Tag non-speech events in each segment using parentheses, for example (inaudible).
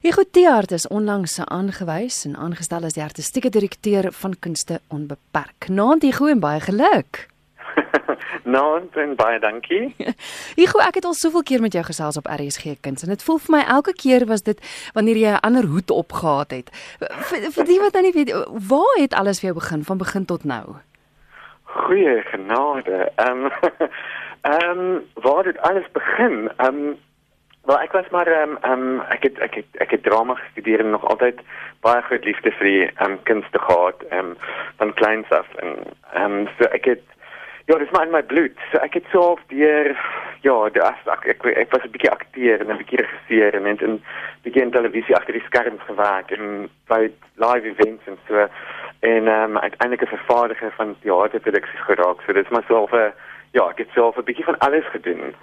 Hugo Tiaart is onlangs aangewys en aangestel as die artistieke direkteur van Kunste Onbeperk. Naand Hugo en baie geluk. (laughs) Naand en baie dankie. (laughs) Hugo, ek het al soveel keer met jou gesels op RSG Kuns en dit voel vir my elke keer was dit wanneer jy 'n ander hoed opgehad het. Vir, vir die wat nou nie weet, waar het alles vir jou begin van begin tot nou? Goeie genade. Ehm um, (laughs) ehm um, waar het alles begin? Ehm um, Wel ek was maar ehm um, um, ek het ek het ek het drama gestudeer en nog altyd baie groot liefde vir die ehm um, kunste gehad ehm um, van kleins af en ehm um, so ek het ja, dis maar in my bloed. So ek het so op deur ja, aspek ek, ek ek was 'n bietjie akteur en 'n bietjie regisseur en net 'n bietjie in televisie agter die skerms gewerk en by live events en so en ehm um, uiteindelik 'n vervaardiger van teaterproduksies geraak. So dit is maar so 'n ja, ek het so 'n bietjie van alles gedoen.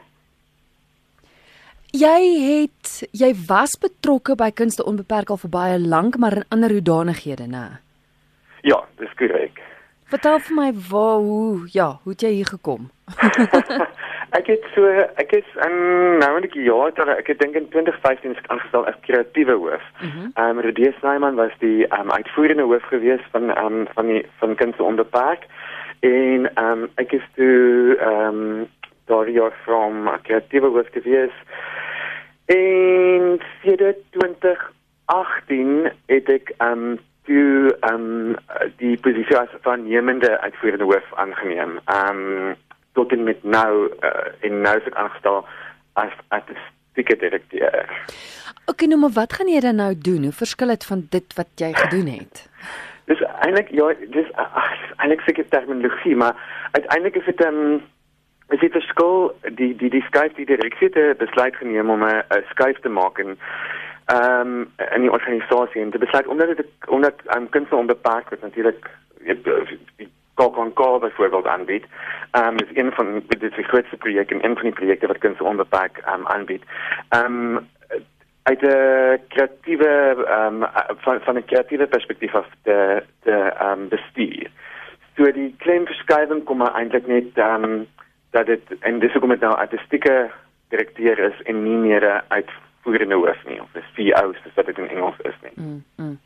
Jy het jy was betrokke by Kunste Onbeperk al vir baie lank, maar in ander hoedanighede, né? Ja, dis korrek. Vertel vir my waar hoe ja, hoe het jy hier gekom? (laughs) ek het so ek is in nou net jaar terug, ek het dink in 2015 is ek aangestel as kreatiewe hoof. Ehm mm um, Rudie Snyman was die ehm um, uitvoerende hoof gewees van ehm um, van die van Kunste Onbeperk en ehm um, ek is toe ehm um, daar jaar van kreatiewe hoof gewees. En sedert 2018 het ek um toe um die posisie as waarnemende uitvoerende hoof aangeneem. Um tot en met nou uh, en nou is ek aangestel as artistieke direkteur. Okay, nou maar wat gaan jy dan nou doen? Hoe verskil dit van dit wat jy gedoen het? Dis eintlik ja, dis eintlik seker terminologie, maar uiteindelik is dit um, Is dit verskil die die die skuif die direksie het besluit geneem om 'n skuif te maak en ehm um, in die organisasie en te besluit omdat dit omdat ehm um, kunste onbeperk word natuurlik die KAKNK byvoorbeeld aanbied. Ehm um, is een van dit is die grootste projek en een van die projekte wat kunste onbeperk ehm um, aanbied. Ehm um, uit 'n kreatiewe ehm um, van van 'n kreatiewe perspektief af te te ehm um, bestuur. So die klein verskywing kom eintlik net ehm um, dat dit en dis hoekom dit nou artistieke direkteur is en nie meer 'n uitvoerende hoof nie of 'n CEO soos wat dit in Engels is nie. Mm, mm.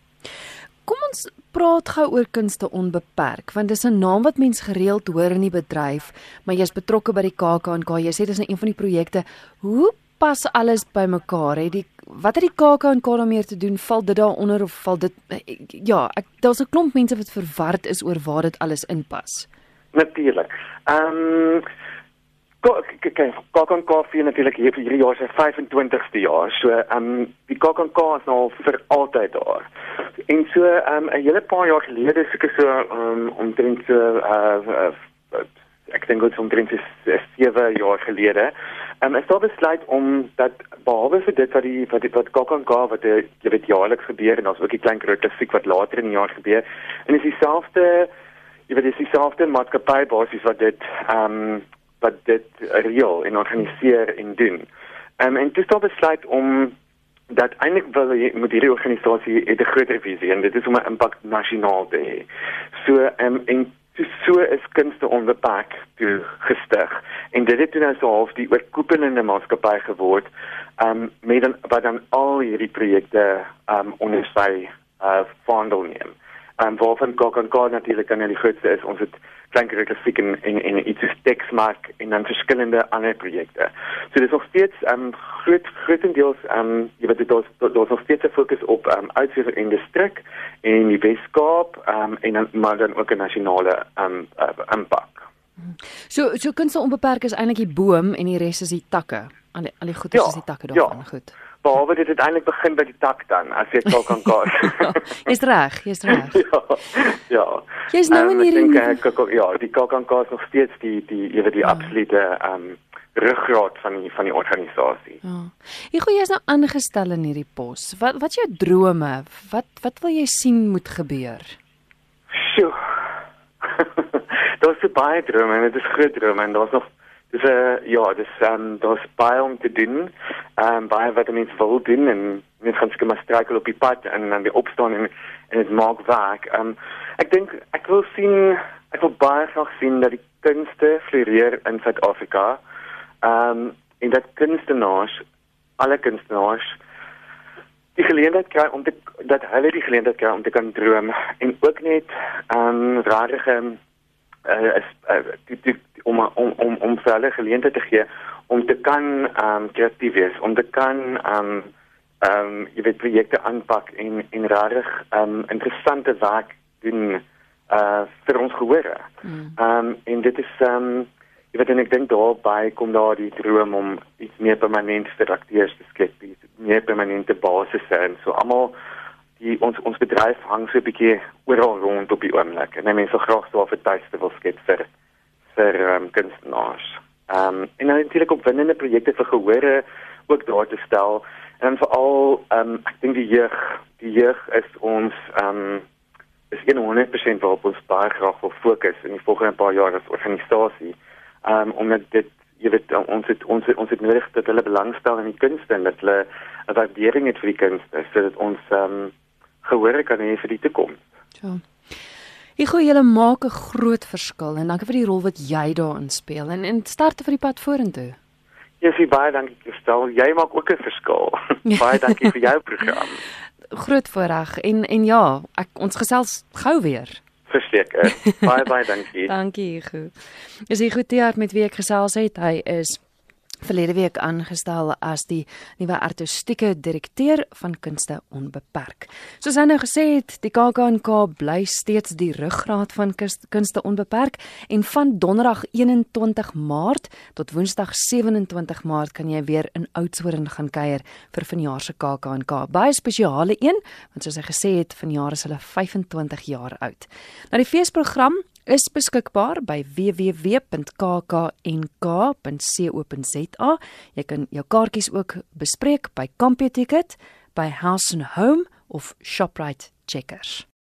Kom ons praat gou oor kunste onbeperk want dis 'n naam wat mens gereeld hoor in die bedryf, maar jy's betrokke by die KAKNK. Jy sê dis nou een van die projekte. Hoe pas alles bymekaar? Het die wat het die KAKNK daarmee te doen? Val dit daaronder of val dit ja, ek daar's 'n klomp mense wat verward is oor waar dit alles inpas. Natuurlik. Ehm um, kyk KAKNK vir natuurlik hier vir hierdie jaar se 25ste jaar. So ehm um, die KAKNK is nou vir altyd daar. En so ehm um, 'n hele paar jaar gelede seker so um, omtrent so uh, uh ek dink dit omtrent 7 jaar gelede. Ehm um, is daar besluit om dat behalwe vir dit wat die wat die wat KAKNK wat jy weet jaarliks gebeur en daar's ook die klein groot fik wat later in die jaar gebeur. En is dieselfde jy weet dis dieselfde maatskappy basies wat dit ehm um, wat dit reël en organiseer en doen. Um, en dit is besluit om dat eintlik wil jy moet hierdie organisasie 'n groter visie en dit is om 'n impak nasionaal te hê. So um, en so is kunste onbeperk toe gestig en dit het nou so half die oorkoepelende maatskappy geword um met dan wat dan al hierdie projekte um onder sy uh fondel neem. Um waarvan Coca-Cola natuurlik aan die grootste is ons het klein grafiek en en en iets soos teksmark en dan verskillende ander projekte. So dis nog steeds ehm um, groot grootendeels ehm um, jy weet dit is daar's nog steeds 'n fokus op ehm um, uitvoer in die streek en die Weskaap ehm um, en dan maar dan ook 'n nasionale ehm um, uh, impak. So so kunste onbeperk is eintlik die boom en die res is die takke. Al die al die goeie ja, is die takke daarvan. Ja. Goed behalwe dit uiteindelik begin by die tak dan as jy dalk kan kaas. (laughs) Jy's reg, jy's reg. (laughs) ja. Ja. Jy's nou um, in hierdie dink ek ja, die kalkankaas nog steeds die die ewe die ja. absolute ehm um, ruggraat van die van die organisasie. Ja. Ek gou jy's nou aangestel in hierdie pos. Wat wat is jou drome? Wat wat wil jy sien moet gebeur? Sjoe. (laughs) Daar's baie drome en dit is groot drome en daar's nog dis 'n uh, ja, dis ehm um, daar's baie om te doen. Ehm um, baie wat mense wil doen en mense gaan skema struikel op die pad en dan weer opstaan en en dit maak werk. Ehm um, ek dink ek wil sien ek wil baie graag sien dat die kunste floreer in Suid-Afrika. Ehm um, en dat kunstenaars alle kunstenaars die geleentheid kry om te dat hulle die geleentheid kry om te kan droom en ook net ehm um, rarige uh, is uh, die, die, om om om om vir hulle geleentheid te gee om te kan ehm um, kreatief wees, om te kan ehm um, ehm um, jy weet projekte aanpak en en rarig ehm um, interessante werk doen uh vir ons gehore. Hmm. Ehm um, en dit is ehm um, jy weet en ek dink daarby kom daar die droom om iets meer permanent vir akteurs te skep, iets meer permanente basisse en so almal die ons ons bedryf hang so 'n bietjie oral rond op die oomblik en mense graag so 'n tuiste wil skep vir vir um, kunstenaars. Ehm um, en natuurlik op winnende projekte vir gehore ook daar te stel en veral ehm um, ek dink die jeug, die jeug is ons ehm um, is 100% waarop ons baie graag wil fokus in die volgende paar jaar as organisasie. Ehm um, omdat dit jy weet ons het ons het, ons het nodig dat hulle belangstel in die kunste en dat hulle 'n waardering het vir die kunste sodat ons ehm um, gehoor kan hê vir die toekoms. Ja. Ek glo julle maak 'n groot verskil en dankie vir die rol wat jy daarin speel en en starte vir die pad vorentoe. Sy baie dankie gestel. Jy maak ook 'n verskil. (laughs) baie dankie vir jou program. Groot voorreg en en ja, ek ons gesels gou weer. Verseker. Baie baie dankie. (laughs) dankie, goed. Is hy goed hier met wie ek gesels het? Hy is verlede week aangestel as die nuwe artistieke direkteur van Kunste Onbeperk. Soos hy nou gesê het, die KAKNK bly steeds die ruggraat van Kunste Onbeperk en van Donderdag 21 Maart tot Woensdag 27 Maart kan jy weer in Oudtshoorn gaan kuier vir vanjaar se KAKNK. Baie spesiale een, want soos hy gesê het, vanjaar is hulle 25 jaar oud. Nou die feesprogram is beskikbaar by www.kknk.co.za. Jy kan jou kaartjies ook bespreek by Computicket, by House and Home of Shoprite Checkers.